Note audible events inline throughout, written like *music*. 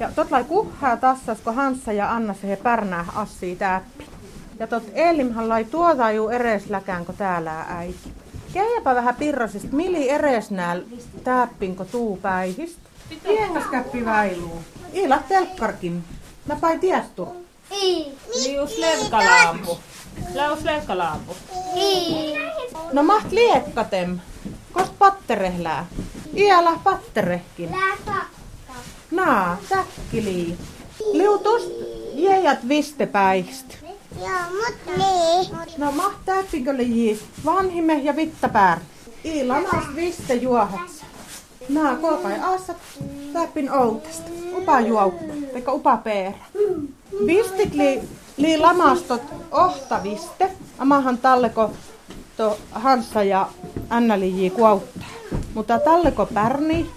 Ja tot lai kuhaa tassas, kun Hanssa ja Anna se he pärnää assii täppi. Ja tot Elimhan lai tuota juu eresläkään, kun täällä äiti. Keijäpä vähän pirrasista, mili eres nääl täppinko tuu päihistä. Piengas käppi väiluu. Iila telkkarkin. Mä pai tiestur. Lius levkalampu. Laus levkalampu. No maht liekkatem. Kost patterehlää. Iällä patterehkin. Naa, täkkilii. Liutust jäjät vistepäihst. Joo, mut niin. No maht täppinkö lii vanhimme ja vittapär. Iila maas viste juohats. Naa, kolkai aassa täppin outesta. Upa juoukka, teka upa peerä. Vistit li, li lamastot ohtaviste. Amahan talleko to Hanssa ja Anna li kuauttaa. Mutta talleko pärni,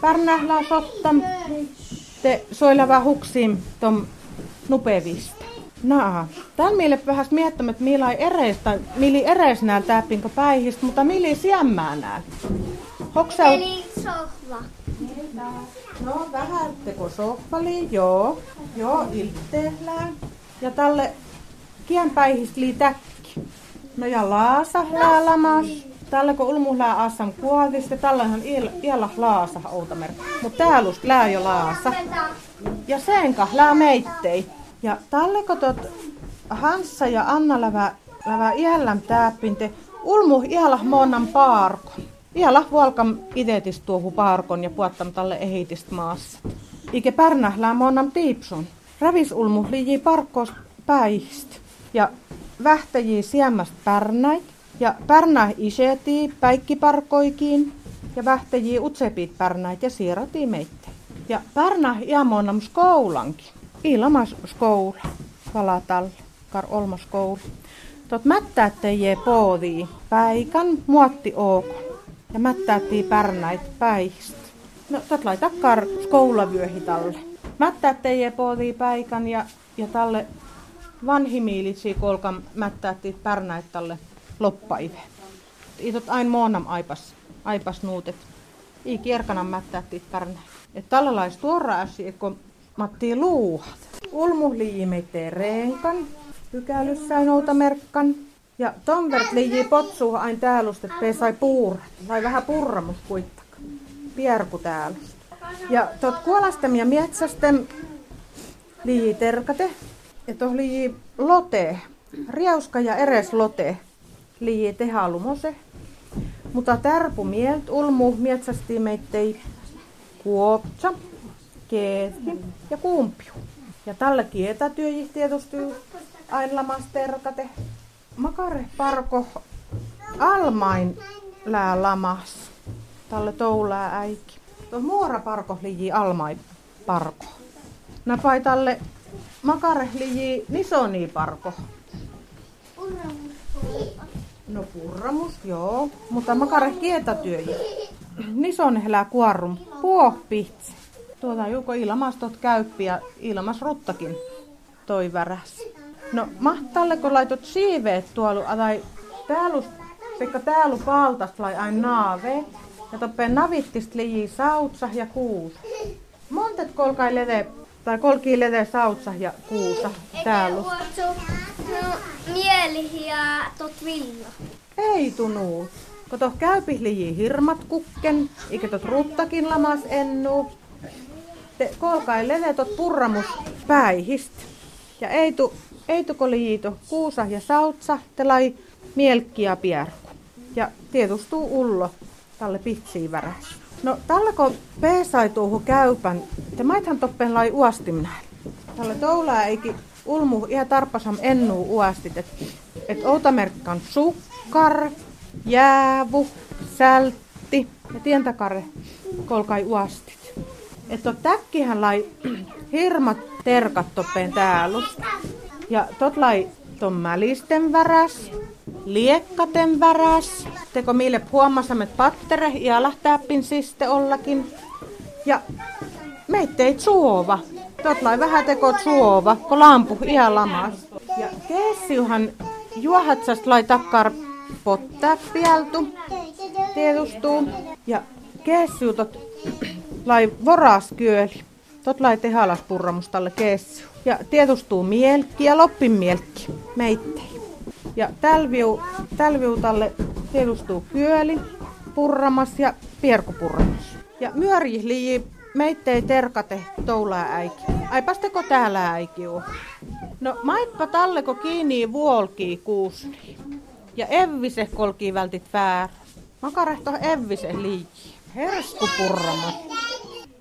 pärnählää sottam. Te soilava huksim tom nupevista. Naa, meille vähän miettimme, että millä ereis, tai mili ereis nää täppinko päihistä, mutta mili siemmää nää. Hoksel... Eli sohva. No vähän teko sohvali, joo. Joo, ilteellään. Ja tälle kienpäihistä lii täkki. No ja laasa lamas. Tällä kun ulmuhlää assam kuoltista, tällä on iällä laasa outamer. Mut täällä lää jo laasa. Ja senka lää meittei. Ja tälle kun tot Hanssa ja Anna lävä, lävä iällän täppinte, ulmu iällä monnan paarko. Iällä vuolkam itetis tuohu paarkon ja puottam tälle ehitist maassa. Ike pärnählää monnan tiipsun. Ravis ulmu liiji parkkoos päihist. Ja vähtäjii siemmäst pärnäit. Ja pärnää isetii päikkiparkoikiin. Ja vähtäjii utsepit pärnäit ja siiratii meitte. Ja pärnää iämonnam skoulankin. Ilmas skoula. Valatal. Kar olmas skoula. Tot mättäättejee poodii. Päikan muotti ooko. Ja mättäättii pärnäit päihist. No tot lai takkar skoulavyöhi talle. Mättäättejee poodii päikan ja, ja talle vanhimiilitsi kolkan mättäätti pärnäit talle loppaive. Itot ain moonam aipas, aipas nuutet. I kierkana mättäätti pärnäit. Et tällä lais tuora asia, kun Matti luuhat. Ulmu liimeittee reenkan, pykälyssä nouta merkkan. Ja tomvert liiji potsuu ain täälust, että pesai puurat. Sai vähän purramus kuittak. Pierku täälust. Ja tot kuolastem ja metsästem liiji terkate. Ja toh liiji lote. Riauska ja eres lote. Liiji tehalumose. Mutta tärpu mielt ulmu metsästi meittei kuopsa keetki ja kumpiu. Ja tälläkin etätyöji tietysti aina lamas terkate. Makare parko almain lää lamas. Tälle toulää äiki. Tuo muora parko liji almain parko. Napai tälle makare liji nisoni parko. No purramus, joo. Mutta makare kietätyöji. Nison helää kuorrum. Puohpitsi. Tuota juko ilmastot käyppi ja ilmas ruttakin toi väräs. No mahtalle kun laitot siiveet tuolla, tai täällä sekä täällä paltas lai aina naave. Ja toppeen navittist liji sautsa ja kuusa. Montet kolkai lede, tai kolkii lede sautsa ja kuusa täällä. No, mieli ja tot villa. Ei tunuu. Kun toh käypi liji hirmat kukken, eikä tot ruttakin lamas ennu. Te kolkai levetot purramus päihist. Ja ei tu, ei tu liito kuusa ja sautsa, te lai mielkki ja pierku. Ja tietustuu ullo tälle pitsiin väräs. No tällä kun peesaituuhu käypän, te maithan toppen lai uostim näin. Tällä toulaa eikin ulmu ihan tarppasam ennuu uastit, että et outamerkkan sukkar, jäävu, sältti ja tientakare kolkai uastit. Että täkkihän lai *clears throat* hirmat terkat toppeen täällä. Ja tot lai ton mälisten väräs, liekkaten väräs. Teko mille huomasamme pattere ja lähtääppin siste ollakin. Ja meittei suova. Tot lai vähän teko suova, kun lampu ihan lamas. Ja keessiuhan juohatsast lai takkar pottaa pieltu, tietustuu. Ja keessiutot lai voraskyöli. tot lai tehalas purramustalle kessu. Ja tietustuu mielkki ja loppin mielkki meittei. Ja tälviu, tälviu tälle tietustuu kyöli, purramas ja pierkupurramas. Ja myöri lii meittei terkate toulaa äiki. Aipasteko täällä äiki oo? No maippa talleko kiinni vuolkii kuusni. Ja evvise kolkii vältit väärä. Makarehto evvise lii. Herskupurramas.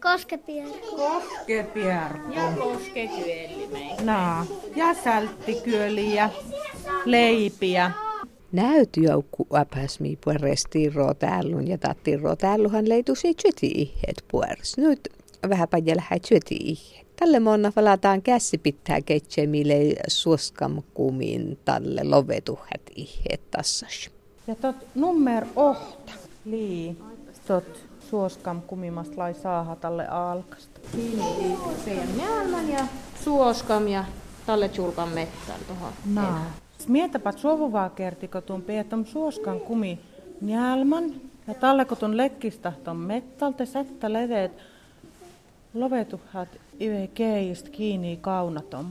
Koskepierku. Koskepierku. Ja koskekyeli mei. Naa. Ja sälttikyöliä, leipiä. Näytjoukku apäsmi puerestiro tällun ja tattiro täälluhan leitusi tsyti ihet puers. Nyt vähän lähdet tsyti ihet. Tälle monna valataan käsi pitää ketsemille suoskam kumin talle lovetuhat ihet tassas. Ja tot nummer ohta. Lii. Tot suoskam kumimast lai saaha tälle alkasta. Kiinni njälmän ja suoskam ja talle chulkan mettän tuohon. Naa. Mietäpä sovuvaa kertiko tuon pietom suoskan kumi njälman ja talleko tuon lekkistä ton mettalte sättä leveet lovetuhat ive keist kiinni kaunatom.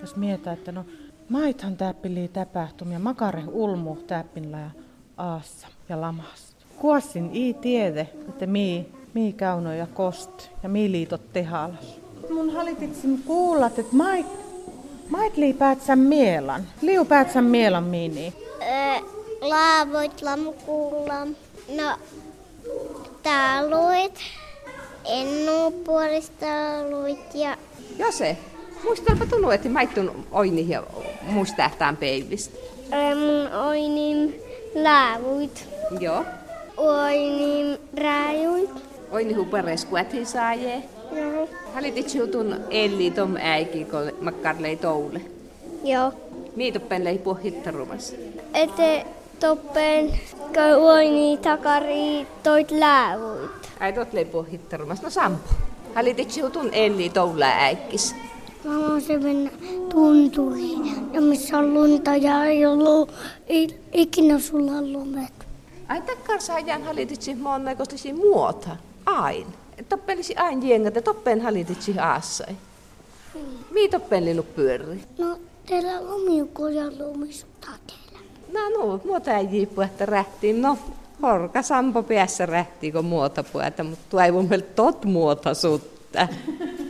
Jos mietä, että no maithan täppili täpähtumia makare ulmu täppinllä ja aassa ja lamas. Kuossin i tiede, että mi, mi kauno ja kost ja mi liitot tehalas. Mun halititsin kuulat, että mait, mait lii päätsän mielan. Liu päätsän mielan mini. Öö, laavoit lamkulla. No, taluit. Ennupuolistaluit ja Jose, muistelpa tunnu, että maittun oini ja muistähtään peivistä. öö, mun oinin laavuit. Joo. Oinin rajuit. Oini huperes kuäthi saajee. Joo. Halitit siutun elli tom äiki, kun makkarlei toule. Joo. Miitoppen lei puhittarumas. Ete toppen oini takari toit laavuit. Ai tot lei puhittarumas. No Sampo. Halitit siutun elli toule äikkis. Mä haluaisin mennä tunturiin, ja missä on lunta ja ei ollut ei, ikinä sulla lumet. Ai takkar saajan halititsi monnakoisesti muota. Ain. Toppelisi ain jengät toppen halititsi aassai. Mii toppen linu pyörri. No, teillä lumiukoja lumisuttaa teillä. No no, muuta ei jiippu, että rähtiin. No, horka Sampo päässä rähtii, kun muuta puhuta, mutta tuo ei mun mielestä tot muuta sutta. *laughs*